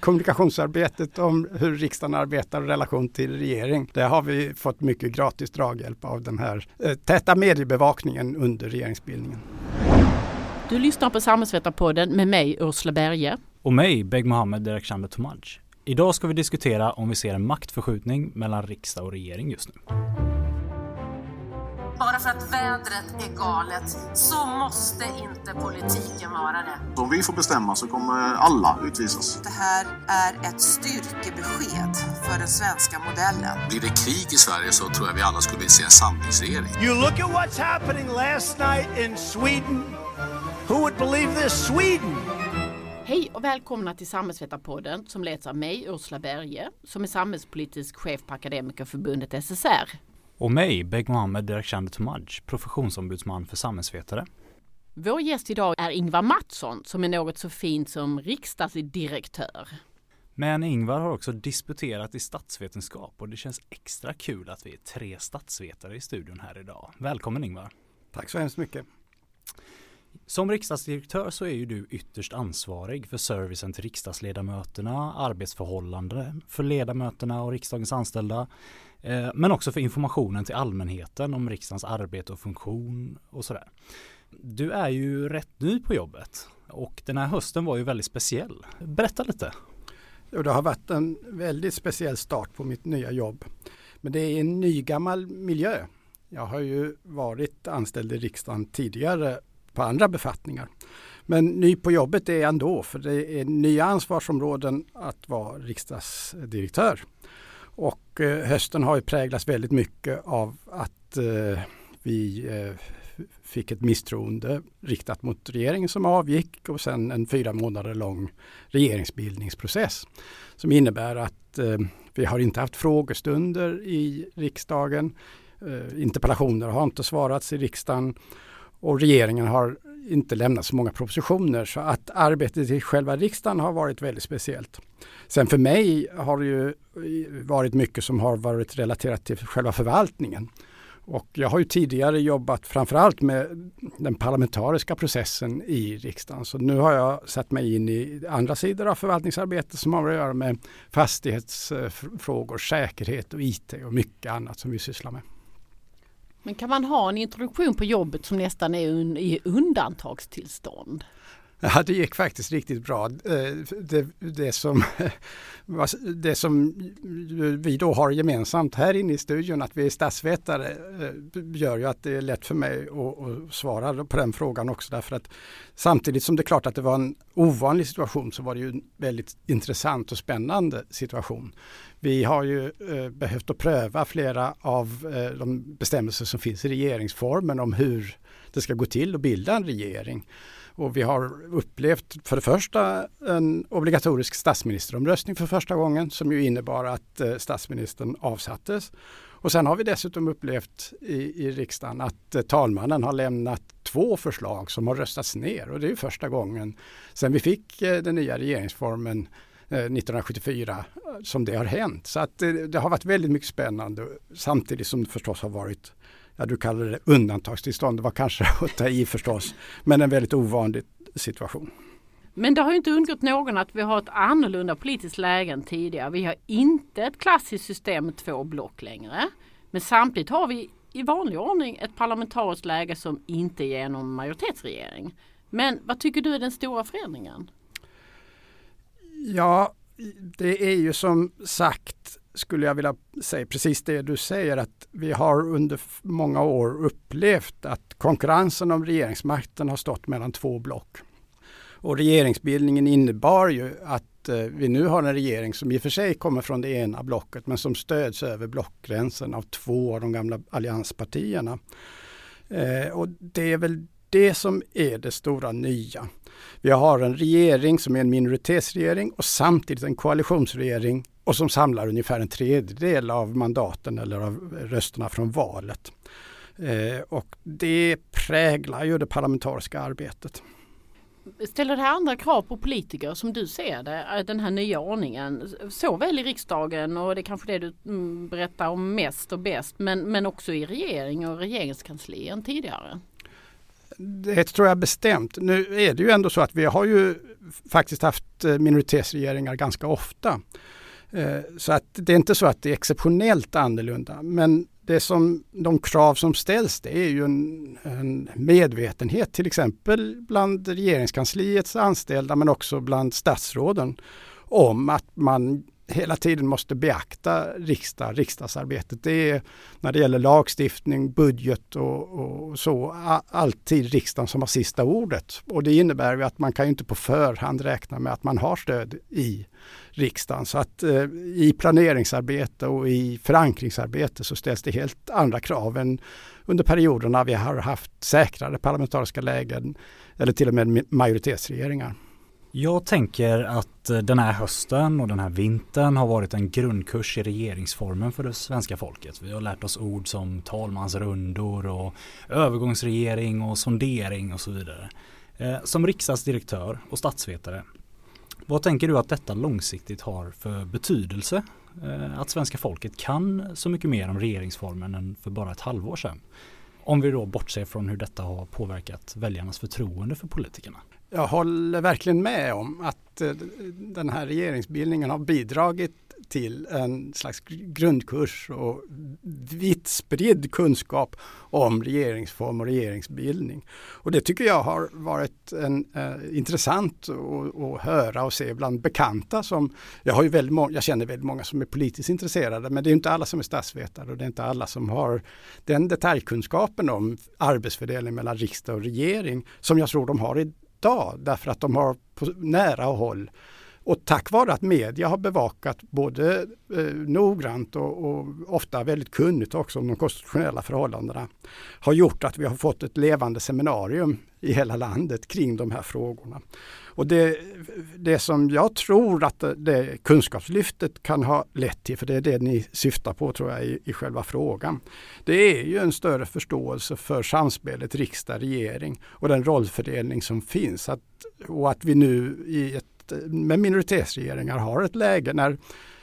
kommunikationsarbetet om hur riksdagen arbetar i relation till regering. Där har vi fått mycket gratis draghjälp av den här eh, täta mediebevakningen under regeringsbildningen. Du lyssnar på Samhällsvetarpodden med mig Ursula Berge. Och mig, Beg Mohammed Direkshander Tomaj. Idag ska vi diskutera om vi ser en maktförskjutning mellan riksdag och regering just nu. Bara för att vädret är galet så måste inte politiken vara det. Om vi får bestämma så kommer alla utvisas. Det här är ett styrkebesked för den svenska modellen. Blir det krig i Sverige så tror jag vi alla skulle vilja se en samlingsregering. You look at what's happening last night in Sweden. Who would believe this? Sweden! Hej och välkomna till Samhällsvetarpodden som leds av mig, Ursula Berge, som är samhällspolitisk chef på Akademikerförbundet SSR. Och mig, Beg Mohammed Direkshander Tomaj, professionsombudsman för samhällsvetare. Vår gäst idag är Ingvar Mattsson som är något så fint som riksdagsdirektör. Men Ingvar har också disputerat i statsvetenskap och det känns extra kul att vi är tre statsvetare i studion här idag. Välkommen Ingvar! Tack så hemskt mycket! Som riksdagsdirektör så är ju du ytterst ansvarig för servicen till riksdagsledamöterna, arbetsförhållanden för ledamöterna och riksdagens anställda, Eh, men också för informationen till allmänheten om riksdagens arbete och funktion och sådär. Du är ju rätt ny på jobbet och den här hösten var ju väldigt speciell. Berätta lite. Jo, det har varit en väldigt speciell start på mitt nya jobb. Men det är en nygammal miljö. Jag har ju varit anställd i riksdagen tidigare på andra befattningar. Men ny på jobbet är jag ändå för det är nya ansvarsområden att vara riksdagsdirektör. Och Eh, hösten har ju präglats väldigt mycket av att eh, vi eh, fick ett misstroende riktat mot regeringen som avgick och sen en fyra månader lång regeringsbildningsprocess som innebär att eh, vi har inte haft frågestunder i riksdagen. Eh, interpellationer har inte svarats i riksdagen och regeringen har inte lämnat så många propositioner så att arbetet i själva riksdagen har varit väldigt speciellt. Sen för mig har det ju eh, varit mycket som har varit relaterat till själva förvaltningen. Och jag har ju tidigare jobbat framförallt med den parlamentariska processen i riksdagen. Så nu har jag satt mig in i andra sidor av förvaltningsarbetet som har att göra med fastighetsfrågor, säkerhet och IT och mycket annat som vi sysslar med. Men kan man ha en introduktion på jobbet som nästan är i undantagstillstånd? Ja, det gick faktiskt riktigt bra. Eh, det, det, som, det som vi då har gemensamt här inne i studion, att vi är statsvetare, eh, gör ju att det är lätt för mig att, svara på den frågan också. Därför att samtidigt som det är klart att det var en ovanlig situation så var det ju en väldigt intressant och spännande situation. Vi har ju eh, behövt att pröva flera av de bestämmelser som finns i regeringsformen om hur det ska gå till att bilda en regering. Och vi har upplevt för det första en obligatorisk statsministeromröstning för första gången som ju innebar att eh, statsministern avsattes. Och sen har vi dessutom upplevt i, i riksdagen att eh, talmannen har lämnat två förslag som har röstats ner och det är första gången sen vi fick eh, den nya regeringsformen 1974 som det har hänt. Så att det, det har varit väldigt mycket spännande samtidigt som det förstås har varit ja du kallar det undantagstillstånd, det var kanske att ta i förstås, men en väldigt ovanlig situation. Men det har ju inte undgått någon att vi har ett annorlunda politiskt läge än tidigare. Vi har inte ett klassiskt system med två block längre. Men samtidigt har vi i vanlig ordning ett parlamentariskt läge som inte ger någon majoritetsregering. Men vad tycker du är den stora förändringen? Ja, det är ju som sagt skulle jag vilja säga precis det du säger att vi har under många år upplevt att konkurrensen om regeringsmakten har stått mellan två block. Och regeringsbildningen innebar ju att eh, vi nu har en regering som i och för sig kommer från det ena blocket men som stöds över blockgränsen av två av de gamla allianspartierna. Eh, och det är väl det som är det stora nya. Vi har en regering som är en minoritetsregering och samtidigt en koalitionsregering och som samlar ungefär en tredjedel av mandaten eller av rösterna från valet. Eh, och det präglar ju det parlamentariska arbetet. Ställer det här andra krav på politiker som du ser det, eh, den här nya ordningen? Såväl i riksdagen och det är kanske det du mm, berättar om mest och bäst men, men också i regering och regeringskansli än tidigare? Det tror jag bestämt. Nu är det ju ändå så att vi har ju faktiskt haft eh, minoritetsregeringar ganska ofta. Eh, så att det är inte så att det är exceptionellt annorlunda. Men det som, de krav som ställs det är ju en, en medvetenhet till exempel bland regeringskansliets anställda men också bland statsråden om att man hela tiden måste beakta riksdag, riksdagsarbetet. Det är när det gäller lagstiftning, budget och, och så alltid riksdagen som har sista ordet. Och det innebär ju att man kan inte på förhand räkna med att man har stöd i riksdagen. Så att eh, i planeringsarbete och i förankringsarbete så ställs det helt andra krav än under perioderna vi har haft säkrare parlamentariska lägen eller till och med majoritetsregeringar. Jag tänker att eh, den här hösten och den här vintern har varit en grundkurs i regeringsformen för det svenska folket. Vi har lärt oss ord som talmansrundor och övergångsregering och sondering och så vidare. Eh, som riksdagsdirektör och statsvetare, vad tänker du att detta långsiktigt har för betydelse? Eh, att svenska folket kan så mycket mer om regeringsformen än för bara ett halvår sedan. Om vi då bortser från hur detta har påverkat väljarnas förtroende för politikerna. Jag håller verkligen med om att eh, den här regeringsbildningen har bidragit till en slags grundkurs och vitt spridd kunskap om regeringsform och regeringsbildning. Och det tycker jag har varit en, eh, intressant att höra och se bland bekanta som jag, har ju väldigt må- jag känner väldigt många som är politiskt intresserade men det är inte alla som är statsvetare och det är inte alla som har den detaljkunskapen om arbetsfördelning mellan riksdag och regering som jag tror de har i idag därför att de har på nära håll och tack vare att media har bevakat både eh, noggrant och, och, ofta väldigt kunnigt också om de konstitutionella förhållandena har gjort att vi har fått ett levande seminarium i hela landet kring de här frågorna. Och det, det som jag tror att det kunskapslyftet kan ha lett till, för det är det ni syftar på tror jag i, i själva frågan. Det är ju en större förståelse för samspelet riksdag-regering och den rollfördelning som finns. Att, och att vi nu i ett, Eh, med minoritetsregeringar har ett läge när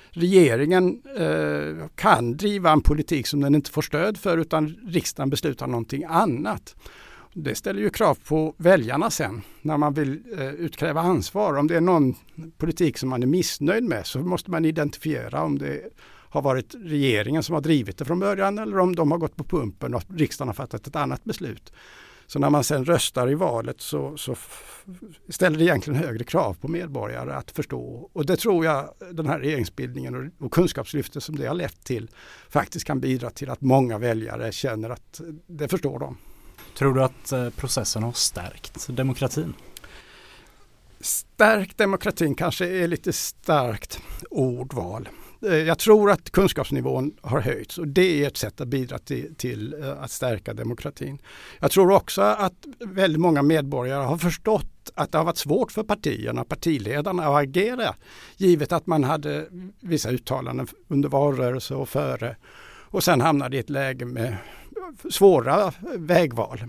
regeringen eh, kan driva en politik som den inte får stöd för utan riksdagen beslutar någonting annat. Det ställer ju krav på väljarna sen när man vill eh, utkräva ansvar. Om det är någon politik som man är missnöjd med så måste man identifiera om det har varit regeringen som har drivit det från början eller om de har gått på pumpen och riksdagen har fattat ett annat beslut. Så när man sen röstar i valet så, så ställer det egentligen högre krav på medborgare att förstå. Och det tror jag den här regeringsbildningen och, och kunskapslyftet som det har lett till faktiskt kan bidra till att många väljare känner att det förstår de. Tror du att eh, processen har stärkt demokratin? Stärkt demokratin kanske är lite starkt ordval. Eh, jag tror att kunskapsnivån har höjts och det är ett sätt att bidra till, till, eh, att stärka demokratin. Jag tror också att väldigt många medborgare har förstått att det har varit svårt för partierna, partiledarna att agera givet att man hade vissa uttalanden under valrörelse och före och sen hamnade i ett läge med svåra vägval.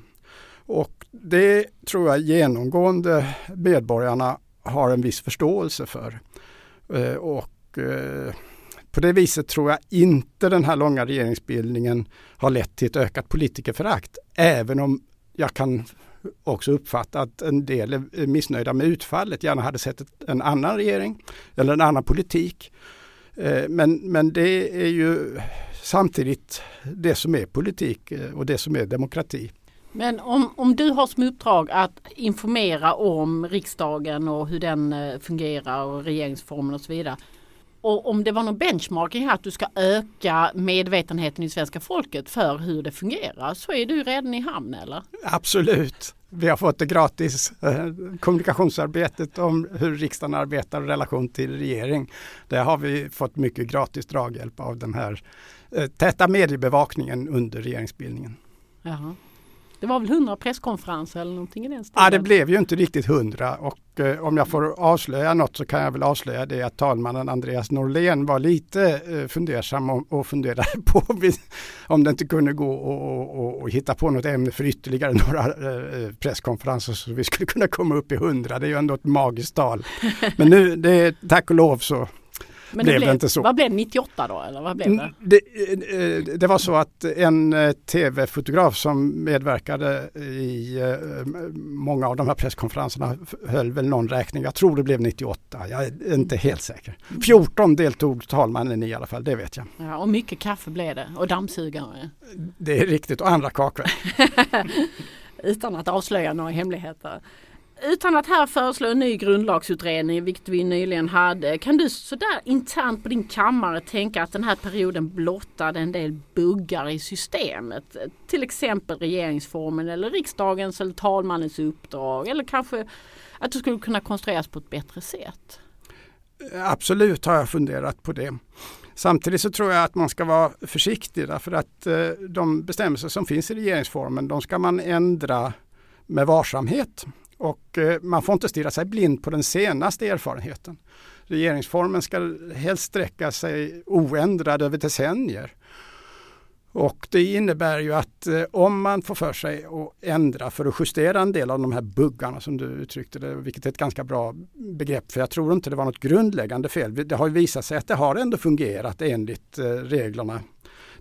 Och det tror jag genomgående medborgarna har en viss förståelse för. Eh, och på det viset tror jag inte den här långa regeringsbildningen har lett till ett ökat politikerförakt. Även om jag kan också uppfatta att en del är missnöjda med utfallet, gärna hade sett en annan regering eller en annan politik. Eh, men, men det är ju samtidigt det som är politik eh, och det som är demokrati. Men om, om du har som uppdrag att informera om riksdagen och hur den eh, fungerar och regeringsformen och så vidare. Och om det var någon benchmarking här att du ska öka medvetenheten i svenska folket för hur det fungerar så är du redan i hamn eller? Absolut. Vi har fått det gratis eh, kommunikationsarbetet om hur riksdagen arbetar i relation till regering. Det har vi fått mycket gratis draghjälp av den här eh, täta mediebevakningen under regeringsbildningen. Jaha. Det var väl hundra presskonferenser eller någonting i den stilen? Ja, det blev ju inte riktigt hundra och eh, om jag får avslöja något så kan jag väl avslöja det att talmannen Andreas Norlén var lite eh, fundersam och, och funderade på om det inte kunde gå och, och, och, hitta på något ämne för ytterligare några eh, eh, presskonferenser så vi skulle kunna komma upp i hundra. Det är ju ändå ett magiskt tal. Men nu, det tack och lov så men blev det det inte så. Vad blev det 98 då? Eller vad blev det? Mm, Det, eh, det var så att en eh, tv-fotograf som medverkade i eh, många av de här presskonferenserna höll väl någon räkning. Jag tror det blev 98. Jag är inte helt säker. 14 deltog talmannen i alla fall, det vet jag. Ja, och mycket kaffe blev det och dammsugare. Det är riktigt och andra kakor. Utan att avslöja några hemligheter. Utan att här föreslå en ny grundlagsutredning, vilket vi nyligen hade, kan du sådär internt på din kammare tänka att den här perioden blottade en del buggar i systemet? Till exempel regeringsformen eller riksdagens eller talmannens uppdrag eller kanske att det skulle kunna konstrueras på ett bättre sätt? Absolut har jag funderat på det. Samtidigt så tror jag att man ska vara försiktig därför att eh, de bestämmelser som finns i regeringsformen de ska man ändra med varsamhet. Och eh, man får inte stirra sig blind på den senaste erfarenheten. Regeringsformen ska helst sträcka sig oändrad över decennier. Och det innebär ju att eh, om man får för sig att ändra för att justera en del av de här buggarna som du uttryckte det, vilket är ett ganska bra begrepp, för jag tror inte det var något grundläggande fel. Det har visat sig att det har ändå fungerat enligt eh, reglerna.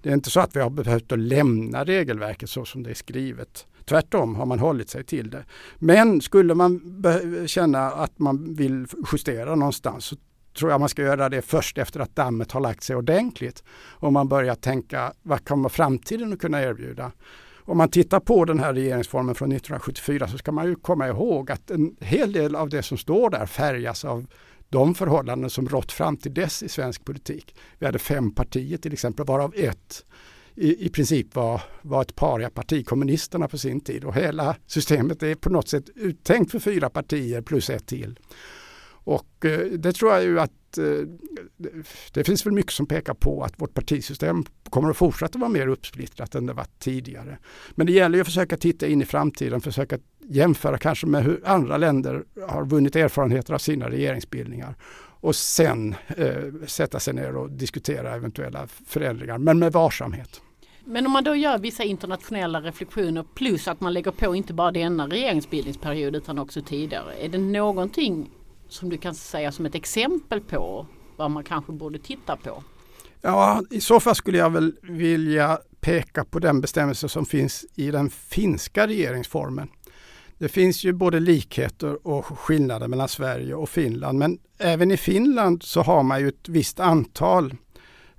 Det är inte så att vi har behövt att lämna regelverket så som det är skrivet. Tvärtom har man hållit sig till det. Men skulle man känna att man vill justera någonstans så tror jag man ska göra det först efter att dammet har lagt sig ordentligt. Om man börjar tänka vad kommer framtiden att kunna erbjuda? Om man tittar på den här regeringsformen från 1974 så ska man ju komma ihåg att en hel del av det som står där färgas av de förhållanden som rått fram till dess i svensk politik. Vi hade fem partier till exempel, varav ett i, i princip var, var ett pariaparti, kommunisterna på sin tid. Och hela systemet är på något sätt uttänkt för fyra partier plus ett till. Och eh, det tror jag ju att eh, det finns väl mycket som pekar på att vårt partisystem kommer att fortsätta vara mer uppsplittrat än det varit tidigare. Men det gäller ju att försöka titta in i framtiden, försöka jämföra kanske med hur andra länder har vunnit erfarenheter av sina regeringsbildningar och sen eh, sätta sig ner och diskutera eventuella förändringar, men med varsamhet. Men om man då gör vissa internationella reflektioner plus att man lägger på inte bara denna regeringsbildningsperiod utan också tidigare. Är det någonting som du kan säga som ett exempel på vad man kanske borde titta på? Ja, i så fall skulle jag väl vilja peka på den bestämmelse som finns i den finska regeringsformen. Det finns ju både likheter och skillnader mellan Sverige och Finland, men även i Finland så har man ju ett visst antal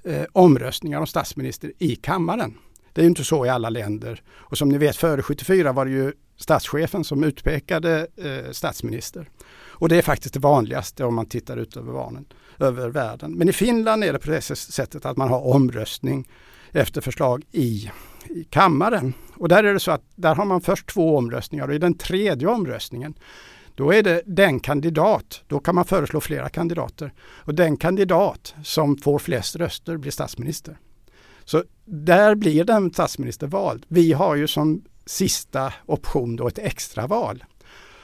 eh, omröstningar om statsminister i kammaren. Det är ju inte så i alla länder. Och som ni vet före 74 var det ju statschefen som utpekade eh, statsminister. Och det är faktiskt det vanligaste om man tittar ut över, vanen, över världen. Men i Finland är det på det sättet att man har omröstning efter förslag i, i kammaren. Och där är det så att där har man först två omröstningar och i den tredje omröstningen då är det den kandidat, då kan man föreslå flera kandidater. Och den kandidat som får flest röster blir statsminister. Så där blir den statsminister vald. Vi har ju som sista option då ett extraval.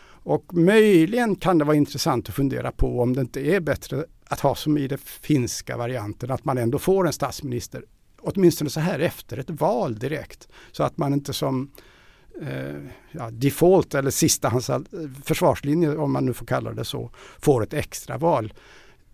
Och möjligen kan det vara intressant att fundera på om det inte är bättre att ha som i den finska varianten, att man ändå får en statsminister, åtminstone så här efter ett val direkt. Så att man inte som eh, ja, default eller sistahands eh, försvarslinje, om man nu får kalla det så, får ett extraval.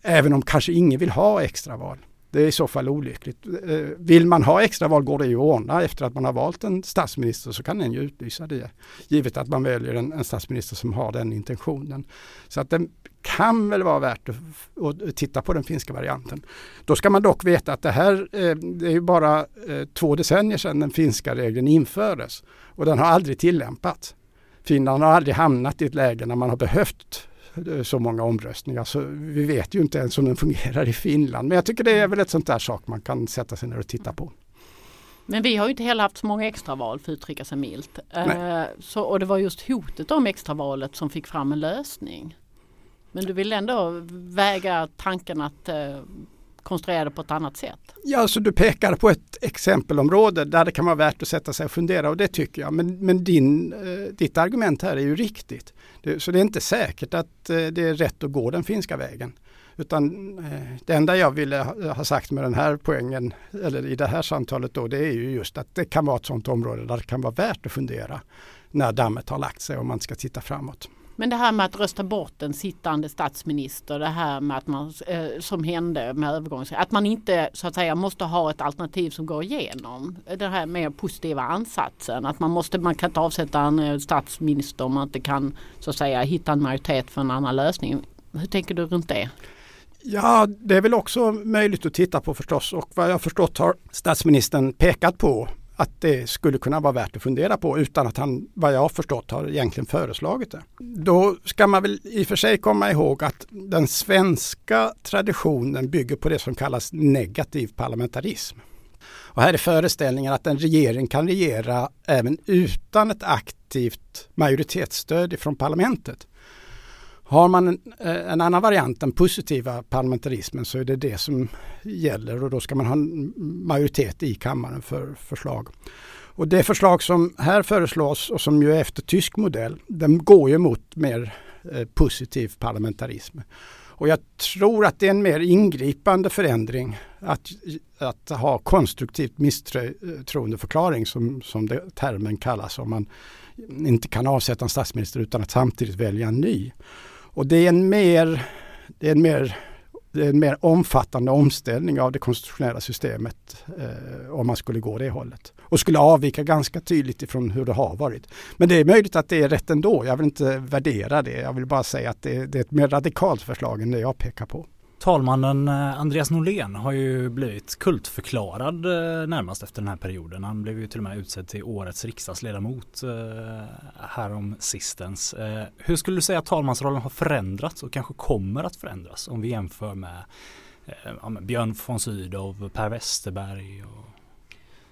Även om kanske ingen vill ha extraval. Det är i så fall olyckligt. Eh, vill man ha extraval går det ju att ordna. Efter att man har valt en statsminister så kan den ju utlysa det. Givet att man väljer en, en statsminister som har den intentionen. Så att det kan väl vara värt att, att, titta på den finska varianten. Då ska man dock veta att det här eh, det är ju bara eh, två decennier sedan den finska regeln infördes. Och den har aldrig tillämpats. Finland har aldrig hamnat i ett läge när man har behövt så många omröstningar. Så vi vet ju inte ens om den fungerar i Finland. Men jag tycker det är väl ett sånt där sak man kan sätta sig ner och titta på. Men vi har ju inte heller haft så många extraval för att uttrycka sig milt. Eh, så, och det var just hotet om extravalet som fick fram en lösning. Men du vill ändå väga tanken att konstruerade konstruera det på ett annat sätt? Ja, så alltså du pekar på ett exempelområde där det kan vara värt att sätta sig och fundera och det tycker jag. Men, men din, eh, ditt argument här är ju riktigt. Det, så det är inte säkert att eh, det är rätt att gå den finska vägen. Utan eh, det enda jag ville ha, ha sagt med den här poängen, eller i det här samtalet då, det är ju just att det kan vara ett sådant område där det kan vara värt att fundera när dammet har lagt sig och man ska titta framåt. Men det här med att rösta bort en sittande statsminister, det här med att man, eh, som hände med övergångs... Att man inte så att säga måste ha ett alternativ som går igenom. Den här mer positiva ansatsen. Att man, måste, man kan inte avsätta en eh, statsminister om man inte kan så att säga hitta en majoritet för en annan lösning. Hur tänker du runt det? Ja, det är väl också möjligt att titta på förstås och vad jag förstått har statsministern pekat på att det skulle kunna vara värt att fundera på utan att han, vad jag har förstått, har egentligen föreslagit det. Då ska man väl i och för sig komma ihåg att den svenska traditionen bygger på det som kallas negativ parlamentarism. Och här är föreställningen att en regering kan regera även utan ett aktivt majoritetsstöd från parlamentet. Har man en, eh, en, annan variant, den positiva parlamentarismen, så är det det som gäller och då ska man ha en majoritet i kammaren för förslag. Och det förslag som här föreslås och som ju är efter tysk modell, den går ju mot mer eh, positiv parlamentarism. Och jag tror att det är en mer ingripande förändring att, att ha konstruktivt misstroendeförklaring som, som det, termen kallas om man inte kan avsätta en statsminister utan att samtidigt välja en ny. Och det är en mer, det är en mer, det är en mer omfattande omställning av det konstitutionella systemet eh, om man skulle gå det hållet. Och skulle avvika ganska tydligt ifrån hur det har varit. Men det är möjligt att det är rätt ändå. Jag vill inte värdera det. Jag vill bara säga att det, det är ett mer radikalt förslag än det jag pekar på. Talmannen eh, Andreas Norlén har ju blivit kultförklarad eh, närmast efter den här perioden. Han blev ju till och med utsedd till årets riksdagsledamot eh, härom sistens. Hur skulle du säga att talmansrollen har förändrats och kanske kommer att förändras om vi jämför med Björn von Sydow, Per Westerberg och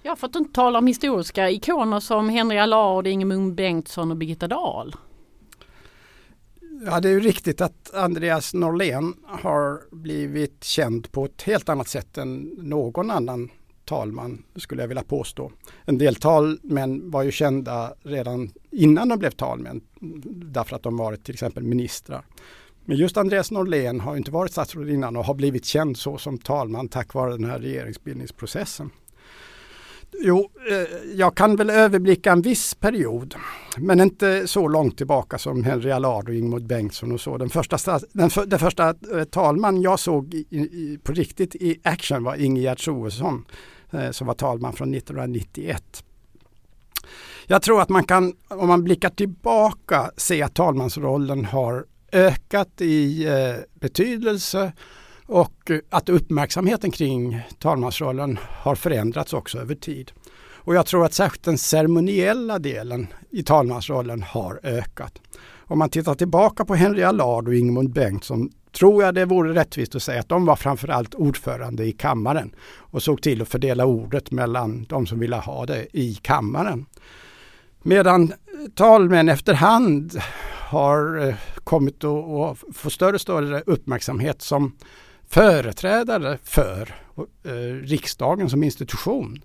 Ja, för att inte tala om historiska ikoner som Henry Allard, Ingemund Bengtsson och Birgitta Dahl. Ja, det är ju riktigt att Andreas Norlén har blivit känd på ett helt annat sätt än någon annan talman skulle jag vilja påstå. En del talmän var ju kända redan innan de blev talmän därför att de varit till exempel ministrar. Men just Andreas Norlén har inte varit statsråd innan och har blivit känd så som talman tack vare den här regeringsbildningsprocessen. Jo, eh, jag kan väl överblicka en viss period, men inte så långt tillbaka som Henry Allard och Ingmund Bengtsson och så. Den första, den, för, den första eh, talman jag såg i, i, på riktigt i action var Ingegerd Troedsson eh, som var talman från 1991. Jag tror att man kan, om man blickar tillbaka, se att talmansrollen har ökat i eh, betydelse och eh, att uppmärksamheten kring talmansrollen har förändrats också över tid. Och jag tror att särskilt den ceremoniella delen i talmansrollen har ökat. Om man tittar tillbaka på Henry Allard och Ingemund Bengtsson tror jag det vore rättvist att säga att de var framförallt ordförande i kammaren och såg till att fördela ordet mellan de som ville ha det i kammaren. Medan eh, talmän efterhand har eh, kommit att få större och större uppmärksamhet som företrädare för eh, riksdagen som institution.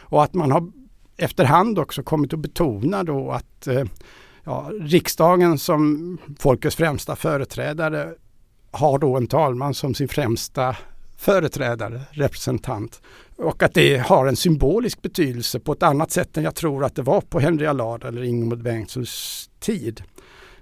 Och att man har efterhand också kommit att betona då att eh, ja, riksdagen som folkets främsta företrädare har då en talman som sin främsta företrädare, representant. Och att det har en symbolisk betydelse på ett annat sätt än jag tror att det var på Henry Allard eller Ingemund Bengtssons tid.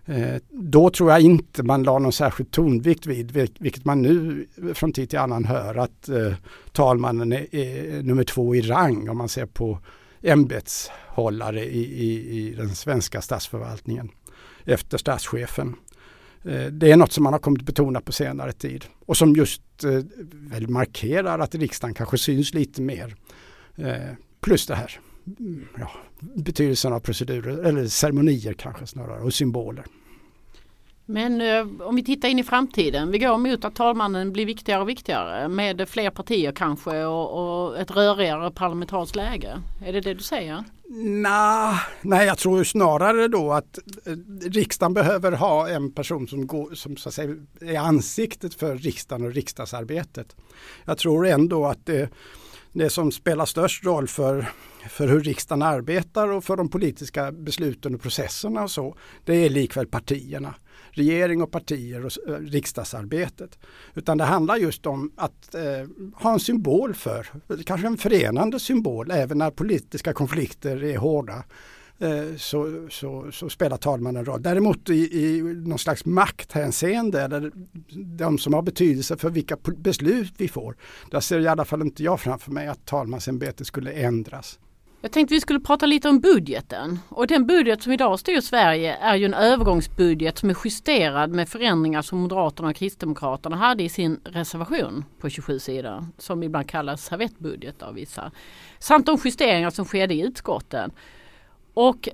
Eh, då tror jag inte man la någon särskild tonvikt vid, vilket man nu från tid till annan hör, att eh, talmannen är, nummer två i rang om man ser på ämbetshållare i, i, i den svenska statsförvaltningen efter statschefen. Eh, det är något som man har kommit betona på senare tid och som just väl markerar att riksdagen kanske syns lite mer. Plus det här ja, betydelsen av procedurer eller ceremonier kanske snarare och symboler. Men eh, om vi tittar in i framtiden. Vi går mot att talmannen blir viktigare och viktigare med fler partier kanske och, och ett rörigare parlamentariskt läge. Är det det du säger? Nah, nej, jag tror snarare då att eh, riksdagen behöver ha en person som, går, som så att säga, är ansiktet för riksdagen och riksdagsarbetet. Jag tror ändå att det det som spelar störst roll för, för hur riksdagen arbetar och för de politiska besluten och processerna och så, det är likväl partierna. Regering och partier och eh, riksdagsarbetet. Utan det handlar just om att eh, ha en symbol för, kanske en förenande symbol även när politiska konflikter är hårda. Eh, så, så, så, spelar talmannen roll. Däremot i, i någon slags makthänseende, eller de som har betydelse för vilka beslut vi får, där ser i alla fall inte jag framför mig att talmansämbetet skulle ändras. Jag tänkte vi skulle prata lite om budgeten. Och den budget som idag styr Sverige är ju en övergångsbudget som är justerad med förändringar som Moderaterna och Kristdemokraterna hade i sin reservation på 27 sidor. Som ibland kallas servettbudget av vissa. Samt de justeringar som skedde i utskotten. Och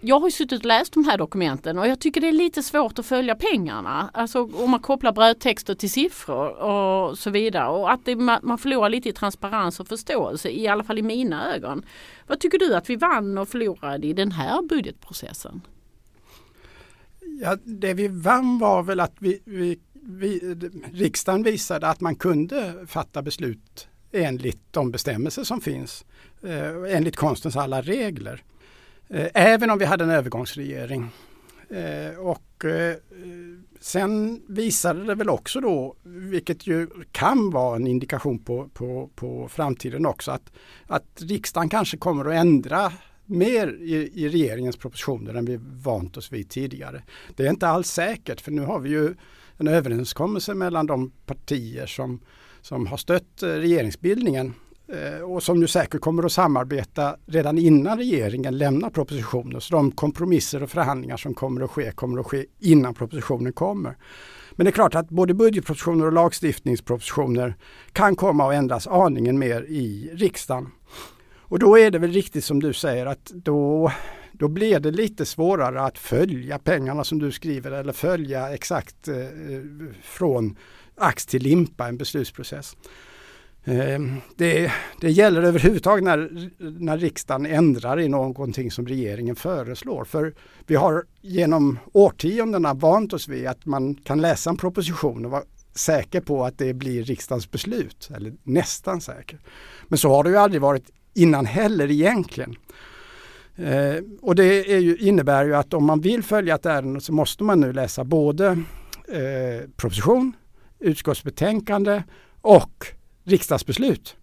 jag har suttit och läst de här dokumenten och jag tycker det är lite svårt att följa pengarna. Alltså om man kopplar brödtexter till siffror och så vidare. Och att det, man förlorar lite i transparens och förståelse, i alla fall i mina ögon. Vad tycker du att vi vann och förlorade i den här budgetprocessen? Ja, det vi vann var väl att vi, vi, vi, riksdagen visade att man kunde fatta beslut enligt de bestämmelser som finns. Eh, enligt konstens alla regler. Eh, även om vi hade en övergångsregering. Eh, och eh, sen visade det väl också då, vilket ju kan vara en indikation på, på, på framtiden också, att, att riksdagen kanske kommer att ändra mer i, i, regeringens propositioner än vi vant oss vid tidigare. Det är inte alls säkert för nu har vi ju en överenskommelse mellan de partier som, som har stött regeringsbildningen Eh, och som ju säkert kommer att samarbeta redan innan regeringen lämnar propositionen. Så de kompromisser och förhandlingar som kommer att ske kommer att ske innan propositionen kommer. Men det är klart att både budgetpropositioner och lagstiftningspropositioner kan komma att ändras aningen mer i riksdagen. Och då är det väl riktigt som du säger att då, då blir det lite svårare att följa pengarna som du skriver eller följa exakt eh, från ax till limpa en beslutsprocess. Eh, det, det gäller överhuvudtaget när, när riksdagen ändrar i någonting som regeringen föreslår. För vi har genom årtiondena vant oss vid att man kan läsa en proposition och vara säker på att det blir riksdagens beslut, eller nästan säker. Men så har det ju aldrig varit innan heller egentligen. Eh, och det ju, innebär ju att om man vill följa ett ärende så måste man nu läsa både eh, proposition, utskottsbetänkande och riksdagsbeslut.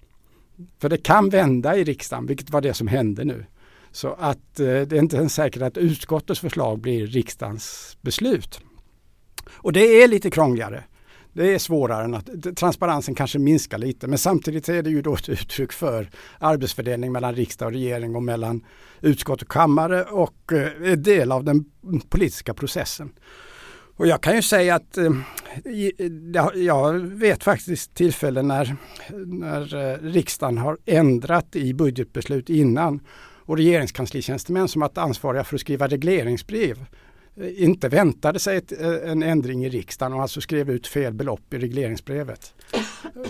För det kan vända i riksdagen, vilket var det som hände nu. Så att eh, det är inte ens säkert att utskottets förslag blir riksdagens beslut. Och det är lite krångligare. Det är svårare än att transparensen kanske minskar lite men samtidigt är det ju då ett uttryck för arbetsfördelning mellan riksdag och regering och mellan utskott och kammare och eh, en del av den politiska processen. Och jag kan ju säga att eh, jag vet faktiskt tillfällen när, när eh, riksdagen har ändrat i budgetbeslut innan och regeringskanslietjänstemän som varit ansvariga för att skriva regleringsbrev eh, inte väntade sig ett, en ändring i riksdagen och alltså skrev ut fel belopp i regleringsbrevet.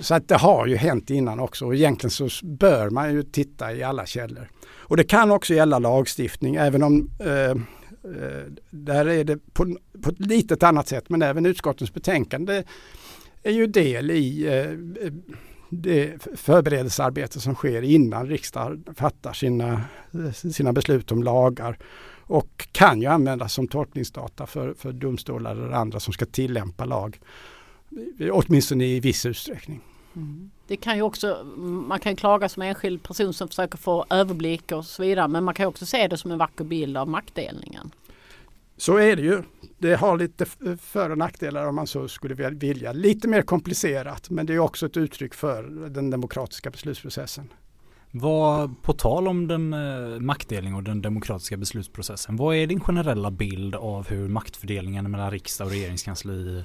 Så att det har ju hänt innan också och egentligen så bör man ju titta i alla källor. Och det kan också gälla lagstiftning även om Eh, Eh, där är det på, på ett litet annat sätt men även utskottens betänkande är ju del i eh, det förberedelsearbete som sker innan riksdagen fattar sina, sina beslut om lagar och kan ju användas som tolkningsdata för, för domstolar eller andra som ska tillämpa lag. Åtminstone i viss utsträckning. Mm. Det kan ju också, man kan klaga som enskild person som försöker få överblick och så vidare men man kan också se det som en vacker bild av maktdelningen. Så är det ju. Det har lite för och nackdelar om man så skulle vilja. Lite mer komplicerat men det är också ett uttryck för den demokratiska beslutsprocessen. Vad, på tal om den eh, maktdelning och den demokratiska beslutsprocessen, vad är din generella bild av hur maktfördelningen mellan riksdag och regeringskansli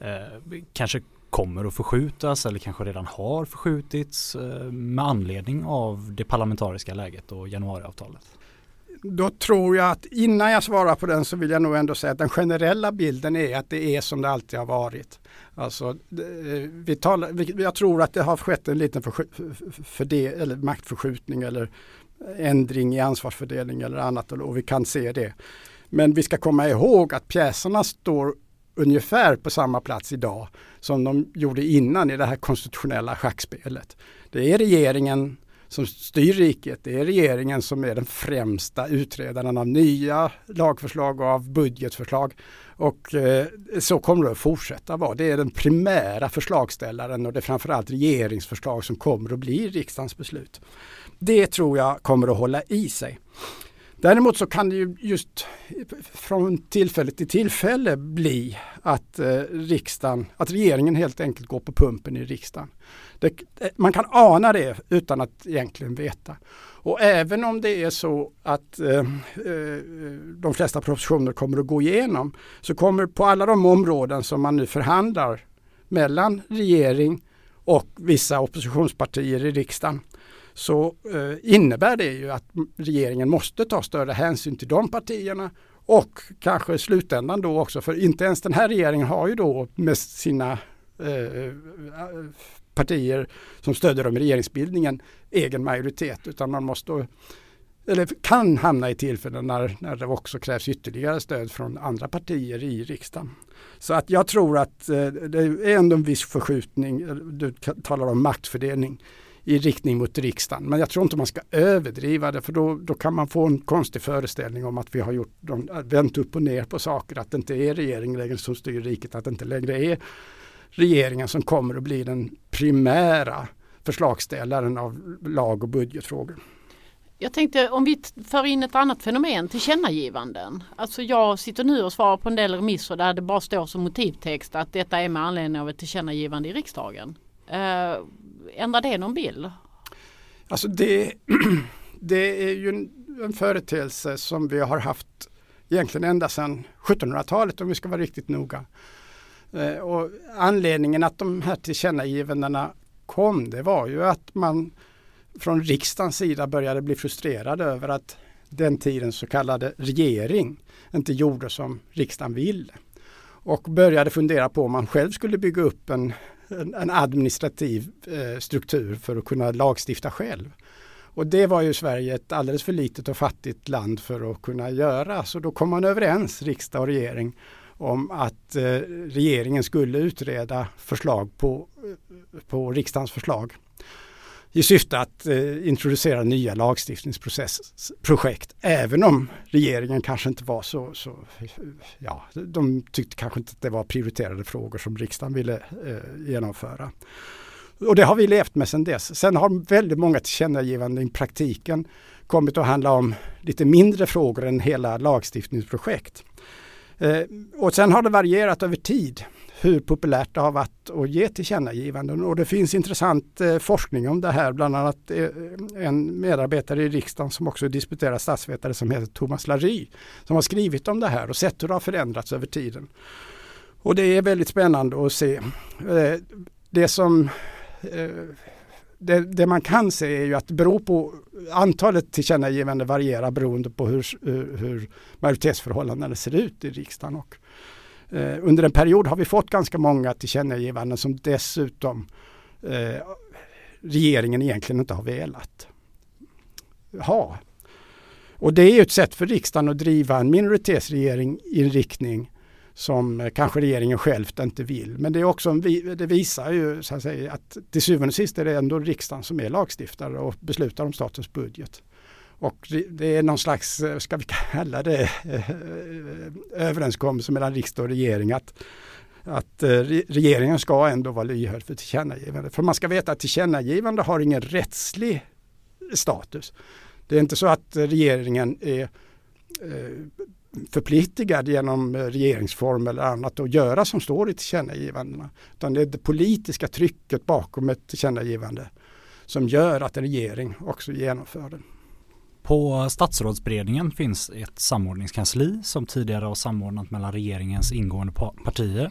eh, kanske kommer att förskjutas eller kanske redan har förskjutits eh, med anledning av det parlamentariska läget och januariavtalet? Då tror jag att innan jag svarar på den så vill jag nog ändå säga att den generella bilden är att det är som det alltid har varit. Alltså, eh, vi talar, jag tror att det har skett en liten för, för det, eller maktförskjutning eller ändring i ansvarsfördelning eller annat och vi kan se det. Men vi ska komma ihåg att pjäserna står ungefär på samma plats idag som de gjorde innan i det här konstitutionella schackspelet. Det är regeringen som styr riket. Det är regeringen som är den främsta utredaren av nya lagförslag och av budgetförslag. Och eh, så kommer det att fortsätta vara. Det är den primära förslagställaren och det är framförallt regeringsförslag som kommer att bli riksdagens beslut. Det tror jag kommer att hålla i sig. Däremot så kan det ju just från tillfälle till tillfälle bli att eh, riksdagen, att regeringen helt enkelt går på pumpen i riksdagen. Det, eh, man kan ana det utan att egentligen veta. Och även om det är så att eh, eh, de flesta propositioner kommer att gå igenom så kommer på alla de områden som man nu förhandlar mellan regering och vissa oppositionspartier i riksdagen så eh, innebär det ju att regeringen måste ta större hänsyn till de partierna och kanske i slutändan då också, för inte ens den här regeringen har ju då med sina eh, partier som stödjer dem i regeringsbildningen egen majoritet utan man måste eller kan hamna i tillfällen när, när det också krävs ytterligare stöd från andra partier i riksdagen. Så att jag tror att eh, det är ändå en viss förskjutning, eh, du talar om maktfördelning i riktning mot riksdagen. Men jag tror inte man ska överdriva det för då, då kan man få en konstig föreställning om att vi har gjort, vänt upp och ner på saker, att det inte är regeringen längre som styr riket, att det inte längre är regeringen som kommer att bli den primära förslagsställaren av lag och budgetfrågor. Jag tänkte om vi för in ett annat fenomen, tillkännagivanden. Alltså jag sitter nu och svarar på en del remisser där det bara står som motivtext att detta är med anledning av ett tillkännagivande i riksdagen. Eh, Ändrar det någon bild? Alltså det, det är ju en, en företeelse som vi har haft egentligen ända sedan 1700-talet om vi ska vara riktigt noga. Eh, och anledningen att de här tillkännagivandena kom det var ju att man från riksdagens sida började bli frustrerad över att den tidens så kallade regering inte gjorde som riksdagen ville. Och började fundera på om man själv skulle bygga upp en, en administrativ eh, struktur för att kunna lagstifta själv. Och det var ju Sverige ett alldeles för litet och fattigt land för att kunna göra. Så då kom man överens, riksdag och regering, om att eh, regeringen skulle utreda förslag på, eh, på riksdagens förslag i syfte att eh, introducera nya lagstiftningsprojekt. Även om regeringen kanske inte var så, så, ja, de tyckte kanske inte att det var prioriterade frågor som riksdagen ville eh, genomföra. Och det har vi levt med sedan dess. Sen har väldigt många tillkännagivanden i praktiken kommit att handla om lite mindre frågor än hela lagstiftningsprojekt. Eh, och sen har det varierat över tid hur populärt det har varit att ge tillkännagivanden. Och det finns intressant eh, forskning om det här, bland annat eh, en medarbetare i riksdagen som också disputerar statsvetare som heter Thomas Larry, som har skrivit om det här och sett hur det har förändrats över tiden. Och det är väldigt spännande att se. Eh, det som det, det, man kan se är ju att det beror på antalet tillkännagivanden varierar beroende på hur, hur majoritetsförhållandena ser ut i riksdagen. Och Eh, under en period har vi fått ganska många tillkännagivanden som dessutom eh, regeringen egentligen inte har velat ha. Och det är ett sätt för riksdagen att driva en minoritetsregering i en riktning som eh, kanske regeringen självt inte vill. Men det, är också en, det visar ju så att, säga, att till syvende och sist är det ändå riksdagen som är lagstiftare och beslutar om statens budget. Och det är någon slags, eh, ska vi kalla det, eh, eh, överenskommelse mellan riksdag och regering att, att regeringen ska ändå vara lyhörd för tillkännagivande. För man ska veta att tillkännagivande har ingen rättslig status. Det är inte så att regeringen är förpliktigad genom regeringsform eller annat att göra som står i tillkännagivandena. Utan det är det politiska trycket bakom ett tillkännagivande som gör att en regering också genomför det. På statsrådsberedningen finns ett samordningskansli som tidigare har samordnat mellan regeringens ingående partier.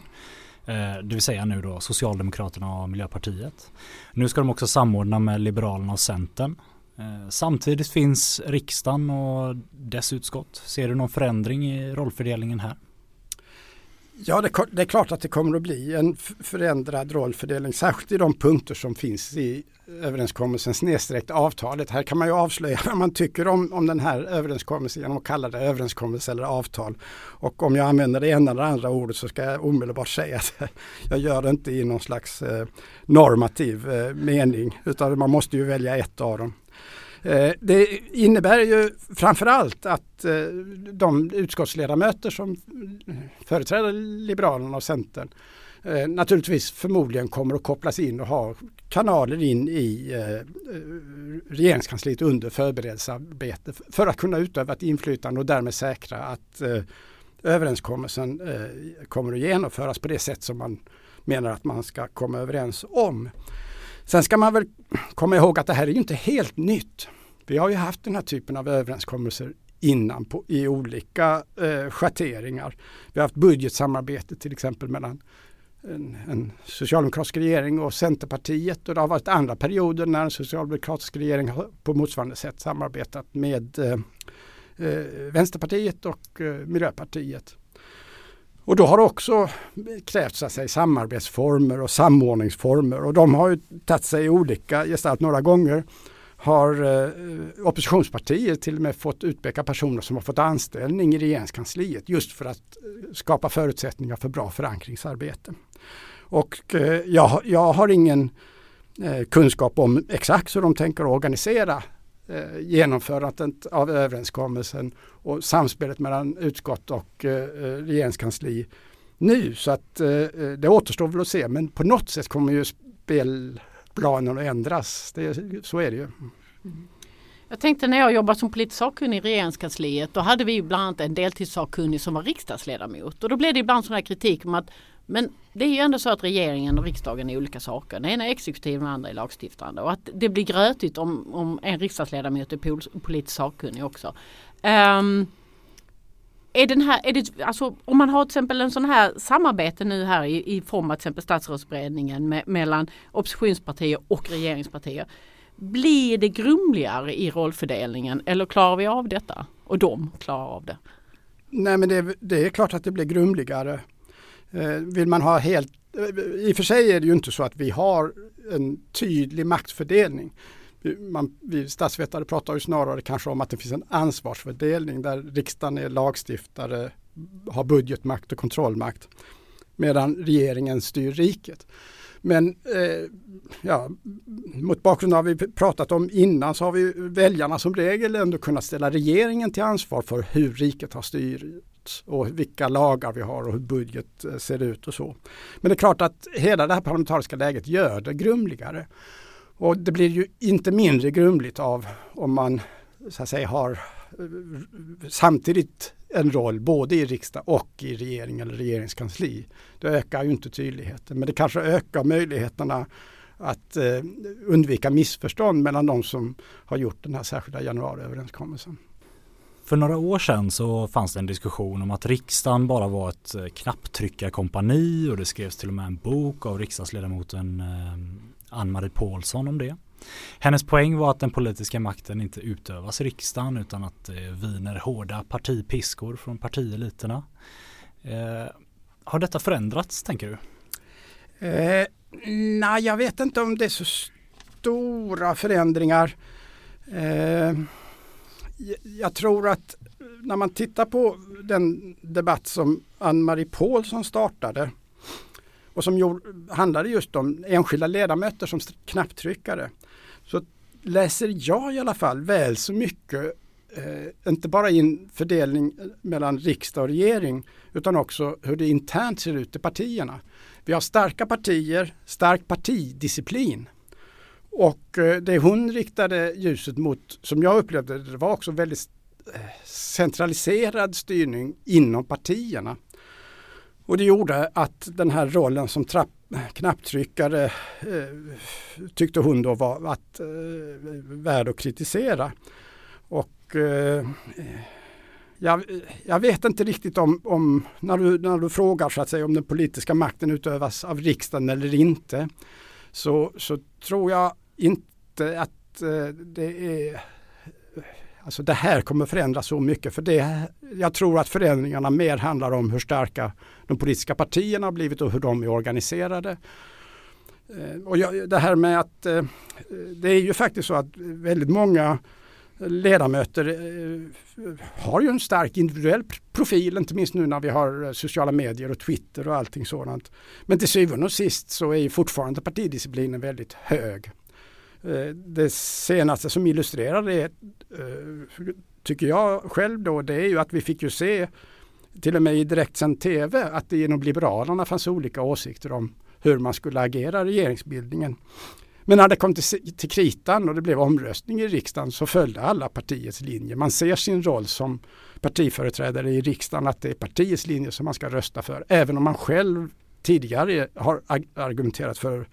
Eh, det vill säga nu då Socialdemokraterna och Miljöpartiet. Nu ska de också samordna med Liberalerna och Centern. Eh, samtidigt finns riksdagen och dess utskott. Ser du någon förändring i rollfördelningen här? Ja, det, det, är klart att det kommer att bli en förändrad rollfördelning, särskilt i de punkter som finns i överenskommelsen snedstreck avtalet. Här kan man ju avslöja vad man tycker om, om den här överenskommelsen genom att kalla det överenskommelse eller avtal. Och om jag använder det ena eller andra ordet så ska jag omedelbart säga att jag gör det inte i någon slags eh, normativ eh, mening utan man måste ju välja ett av dem. Eh, det innebär ju framförallt att eh, de utskottsledamöter som företräder Liberalerna och Centern eh, naturligtvis förmodligen kommer att kopplas in och ha kanaler in i eh, eh regeringskansliet under förberedelsearbete för att kunna utöva ett inflytande och därmed säkra att eh, överenskommelsen eh, kommer att genomföras på det sätt som man menar att man ska komma överens om. Sen ska man väl komma ihåg att det här är ju inte helt nytt. Vi har ju haft den här typen av överenskommelser innan på, i olika eh, schatteringar. Vi har haft budgetsamarbete till exempel mellan en, en, socialdemokratisk regering och Centerpartiet. Och det har varit andra perioder när en socialdemokratisk regering har på motsvarande sätt samarbetat med eh, eh Vänsterpartiet och eh, Miljöpartiet. Och då har det också krävts sig, samarbetsformer och samordningsformer. Och de har ju tagit sig olika gestalt några gånger har eh, oppositionspartier till och med fått utpeka personer som har fått anställning i regeringskansliet just för att eh, skapa förutsättningar för bra förankringsarbete. Och eh, jag, jag har ingen eh, kunskap om exakt hur de tänker organisera eh, genomförandet av överenskommelsen och samspelet mellan utskott och eh, eh regeringskansli nu. Så att eh, det återstår väl att se men på något sätt kommer ju spel planen att ändras. Det, så är det ju. Mm. Jag tänkte när jag jobbade som politisk sakkunnig i regeringskansliet då hade vi bland annat en deltidssakkunnig som var riksdagsledamot och då blev det ibland sån här kritik om att men det är ju ändå så att regeringen och riksdagen är olika saker. Den ena är exekutiv och den andra är lagstiftande och att det blir grötigt om, om en riksdagsledamot är politisk sakkunnig också. Um, är den här, är det, alltså, om man har till exempel en sån här samarbete nu här i, i form av till exempel statsrådsberedningen med, mellan oppositionspartier och regeringspartier. Blir det grumligare i rollfördelningen eller klarar vi av detta? Och de klarar av det? Nej men det, det är klart att det blir grumligare. Eh, vill man ha helt, eh, i och för sig är det ju inte så att vi har en tydlig maktfördelning man, vi statsvetare pratar ju snarare kanske om att det finns en ansvarsfördelning där riksdagen är lagstiftare, har budgetmakt och kontrollmakt medan regeringen styr riket. Men eh, ja, mot bakgrund av vad vi pratat om innan så har vi väljarna som regel ändå kunnat ställa regeringen till ansvar för hur riket har styrts och vilka lagar vi har och hur budget eh, ser ut och så. Men det är klart att hela det här parlamentariska läget gör det grumligare. Och det blir ju inte mindre grumligt av om man så att säga har samtidigt en roll både i riksdag och i regering eller regeringskansli. Det ökar ju inte tydligheten men det kanske ökar möjligheterna att eh, undvika missförstånd mellan de som har gjort den här särskilda januariöverenskommelsen. För några år sedan så fanns det en diskussion om att riksdagen bara var ett eh, knapptryckarkompani och det skrevs till och med en bok av riksdagsledamoten eh, Ann-Marie Paulsson om det. Hennes poäng var att den politiska makten inte utövas i riksdagen utan att det viner hårda partipiskor från partieliterna. Eh, har detta förändrats tänker du? Eh, Nej, jag vet inte om det är så stora förändringar. Eh, jag tror att när man tittar på den debatt som Ann-Marie Paulsson startade och som gjorde, handlade just om enskilda ledamöter som knapptryckare. Så läser jag i alla fall väl så mycket, eh, inte bara in fördelning eh, mellan riksdag och regering, utan också hur det internt ser ut i partierna. Vi har starka partier, stark partidisciplin. Och eh, det hon riktade ljuset mot, som jag upplevde det, var också väldigt eh, centraliserad styrning inom partierna. Och det gjorde att den här rollen som trapp, knapptryckare eh, tyckte hon då var att, eh, värd att kritisera. Och eh, jag, jag, vet inte riktigt om, om, när, du, när du frågar så att säga om den politiska makten utövas av riksdagen eller inte. Så, så tror jag inte att eh, det är Alltså det här kommer förändras så mycket för det, jag tror att förändringarna mer handlar om hur starka de politiska partierna har blivit och hur de är organiserade. Eh, och jag, det här med att eh, det är ju faktiskt så att väldigt många ledamöter eh, har ju en stark individuell profil, inte minst nu när vi har sociala medier och Twitter och allting sådant. Men till syvende och sist så är ju fortfarande partidisciplinen väldigt hög. Eh, det senaste som illustrerar det, eh, tycker jag själv då, det är ju att vi fick ju se till och med i direktsänd tv att det inom Liberalerna fanns olika åsikter om hur man skulle agera i regeringsbildningen. Men när det kom till, till kritan och det blev omröstning i riksdagen så följde alla partiets linje. Man ser sin roll som partiföreträdare i riksdagen att det är partiets linje som man ska rösta för. Även om man själv tidigare har argumenterat för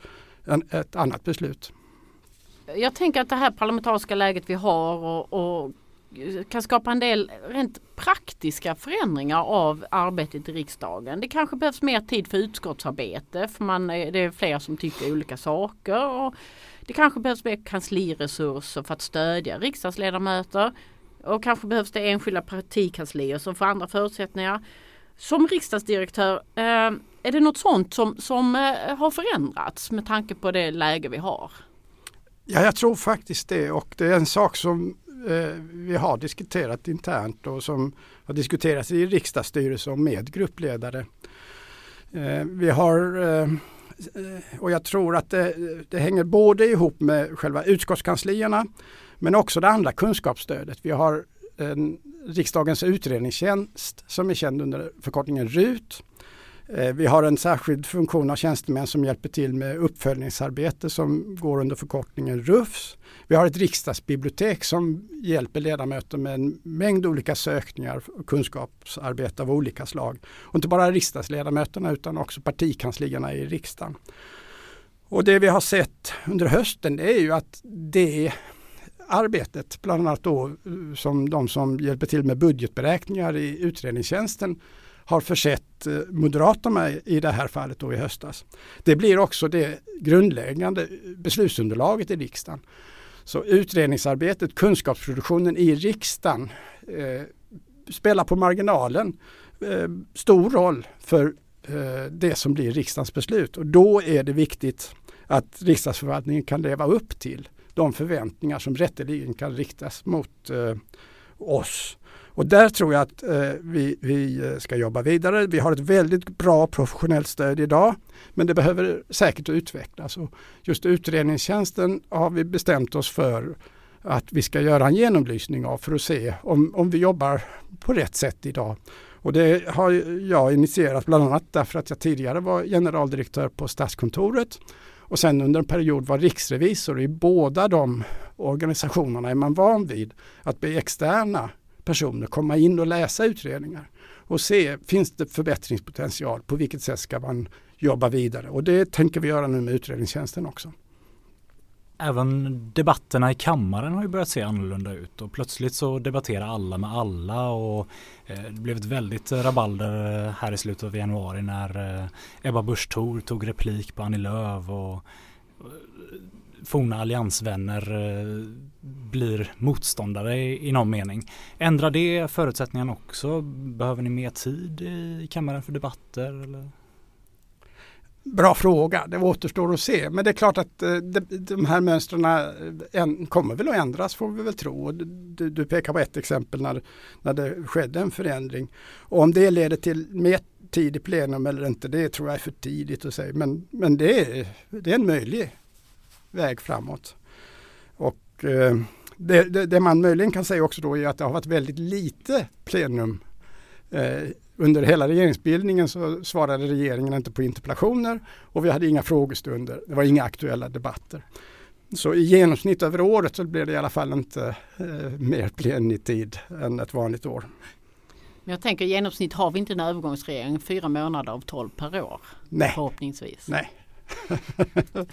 en, ett annat beslut. Jag tänker att det här parlamentariska läget vi har och, och kan skapa en del rent praktiska förändringar av arbetet i riksdagen. Det kanske behövs mer tid för utskottsarbete för man, det är fler som tycker olika saker. Och det kanske behövs mer kansliresurser för att stödja riksdagsledamöter. Och kanske behövs det enskilda partikanslier som får andra förutsättningar. Som riksdagsdirektör, eh, är det något sånt som, som eh, har förändrats med tanke på det läge vi har? Ja, jag tror faktiskt det och det är en sak som eh, vi har diskuterat internt och som har diskuterats i riksdagsstyrelsen och med gruppledare. Eh, vi har eh, och jag tror att det, det, hänger både ihop med själva utskottskanslierna men också det andra kunskapsstödet. Vi har en, riksdagens utredningstjänst som är känd under förkortningen RUT Eh, Eh, vi har en särskild funktion av tjänstemän som hjälper till med uppföljningsarbete som går under förkortningen RUFS. Vi har ett riksdagsbibliotek som hjälper ledamöter med en mängd olika sökningar och kunskapsarbete av olika slag. Och inte bara riksdagsledamöterna utan också partikanslierna i riksdagen. Och det vi har sett under hösten är ju att det arbetet, bland annat då eh, som de som hjälper till med budgetberäkningar i utredningstjänsten har försett eh, Moderaterna i det här fallet då i höstas. Det blir också det grundläggande beslutsunderlaget i riksdagen. Så utredningsarbetet, kunskapsproduktionen i riksdagen eh, spelar på marginalen eh, stor roll för eh, det som blir riksdagens beslut. Och då är det viktigt att riksdagsförvaltningen kan leva upp till de förväntningar som rätteligen kan riktas mot eh, oss och där tror jag att eh, vi, vi eh, ska jobba vidare. Vi har ett väldigt bra professionellt stöd idag men det behöver säkert utvecklas. Och just utredningstjänsten har vi bestämt oss för att vi ska göra en genomlysning av för att se om, om vi jobbar på rätt sätt idag. Och det har jag initierat bland annat därför att jag tidigare var generaldirektör på Statskontoret och sen under en period var riksrevisor. I båda de organisationerna är man van vid att bli externa personer komma in och läsa utredningar och se, finns det förbättringspotential? På vilket sätt ska man jobba vidare? Och det tänker vi göra nu med utredningstjänsten också. Även debatterna i kammaren har ju börjat se annorlunda ut och plötsligt så debatterar alla med alla och eh, det blev ett väldigt eh, rabalder eh, här i slutet av januari när Ebba Busch Thor tog replik på Annie Lööf och forna alliansvänner blir motståndare i någon mening. Ändrar det förutsättningarna också? Behöver ni mer tid i kammaren för debatter? Eller? Bra fråga, det återstår att se. Men det är klart att eh, de här mönstren eh, kommer väl att ändras får vi väl tro. Du, du pekar på ett exempel när, när det skedde en förändring. Och om det leder till mer tid i plenum eller inte, det tror jag är för tidigt att säga. Men, men det, är, det är en möjlig väg framåt. Och eh, det, det, det, man möjligen kan säga också då är att det har varit väldigt lite plenum. Eh, under hela regeringsbildningen så svarade regeringen inte på interpellationer och vi hade inga frågestunder. Det var inga aktuella debatter. Så i genomsnitt över året så blir det i alla fall inte eh, mer plenitid än ett vanligt år. Men jag tänker i genomsnitt har vi inte en övergångsregering fyra månader av tolv per år. Nej. Förhoppningsvis. Nej.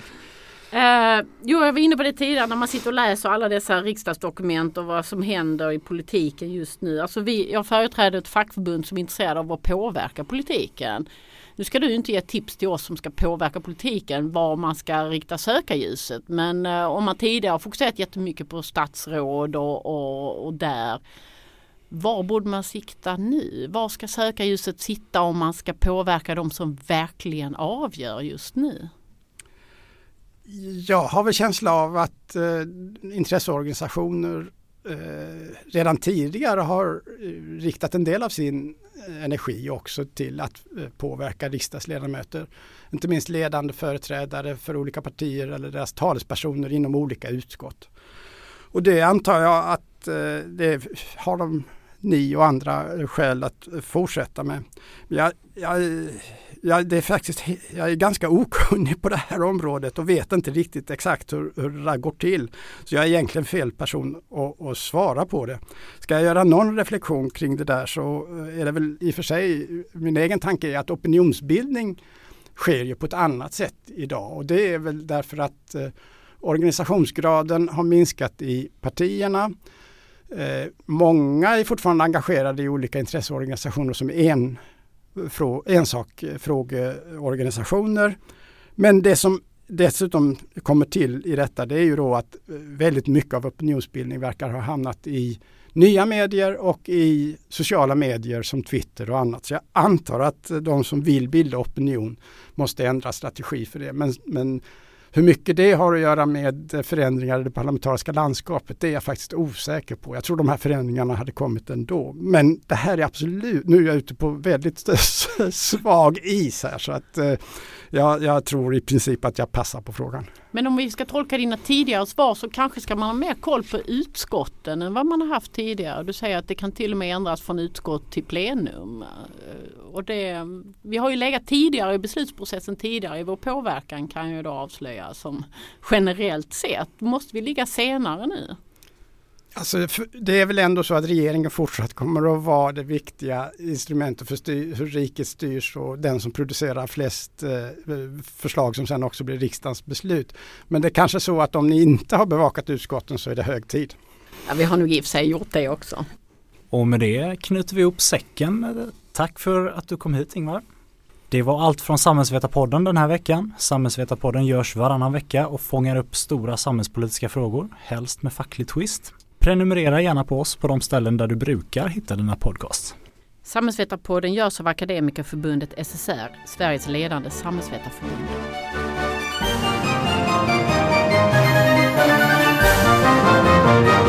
Eh, jo, jag var inne på det tidigare när man sitter och läser alla dessa riksdagsdokument och vad som händer i politiken just nu. Alltså vi, jag företräder ett fackförbund som är intresserad av att påverka politiken. Nu ska du inte ge tips till oss som ska påverka politiken var man ska rikta sökarljuset. Men eh, om man tidigare har fokuserat jättemycket på statsråd och, och, och där. Var borde man sikta nu? Var ska sökarljuset sitta om man ska påverka de som verkligen avgör just nu? Jag har väl känsla av att eh, intresseorganisationer eh, redan tidigare har eh, riktat en del av sin eh, energi också till att eh, påverka riksdagsledamöter. Inte minst ledande företrädare för olika partier eller deras talespersoner inom olika utskott. Och det antar jag att eh, det har de ni och andra skäl att fortsätta med. Jag, jag, jag, det är faktiskt, jag är ganska okunnig på det här området och vet inte riktigt exakt hur, hur det där går till. Så jag är egentligen fel person att, att svara på det. Ska jag göra någon reflektion kring det där så eh, är det väl i och för sig, min egen tanke är att opinionsbildning sker ju på ett annat sätt idag och det är väl därför att eh, organisationsgraden har minskat i partierna. Eh, många är fortfarande engagerade i olika intresseorganisationer som en, ensakfrågeorganisationer. Men det som dessutom kommer till i detta det är ju då att eh, väldigt mycket av opinionsbildning verkar ha hamnat i nya medier och i sociala medier som Twitter och annat. Så jag antar att de som vill bilda opinion måste ändra strategi för det. Men, men hur mycket det har att göra med förändringar i det parlamentariska landskapet det är jag faktiskt osäker på. Jag tror de här förändringarna hade kommit ändå. Men det här är absolut, nu är jag ute på väldigt svag is här så att eh, jag, jag, tror i princip att jag passar på frågan. Men om vi ska tolka dina tidigare svar så kanske ska man ha mer koll på utskotten än vad man har haft tidigare. Du säger att det kan till och med ändras från utskott till plenum. Eh, och det, vi har ju legat tidigare i beslutsprocessen tidigare i vår påverkan kan jag då avslöja som generellt sett. Måste vi ligga senare nu? Alltså, det är väl ändå så att regeringen fortsatt kommer att vara det viktiga instrumentet för styr, hur riket styrs och den som producerar flest eh, förslag som sen också blir riksdagens beslut. Men det är kanske så att om ni inte har bevakat utskotten så är det hög tid. Ja, vi har nog i och för sig gjort det också. Och med det knyter vi ihop säcken. Tack för att du kom hit Ingvar. Det var allt från Samhällsvetarpodden den här veckan. Samhällsvetarpodden görs varannan vecka och fångar upp stora samhällspolitiska frågor, helst med facklig twist. Prenumerera gärna på oss på de ställen där du brukar hitta dina podcasts. Samhällsvetarpodden görs av Akademikerförbundet SSR, Sveriges ledande samhällsvetarförbund. Thank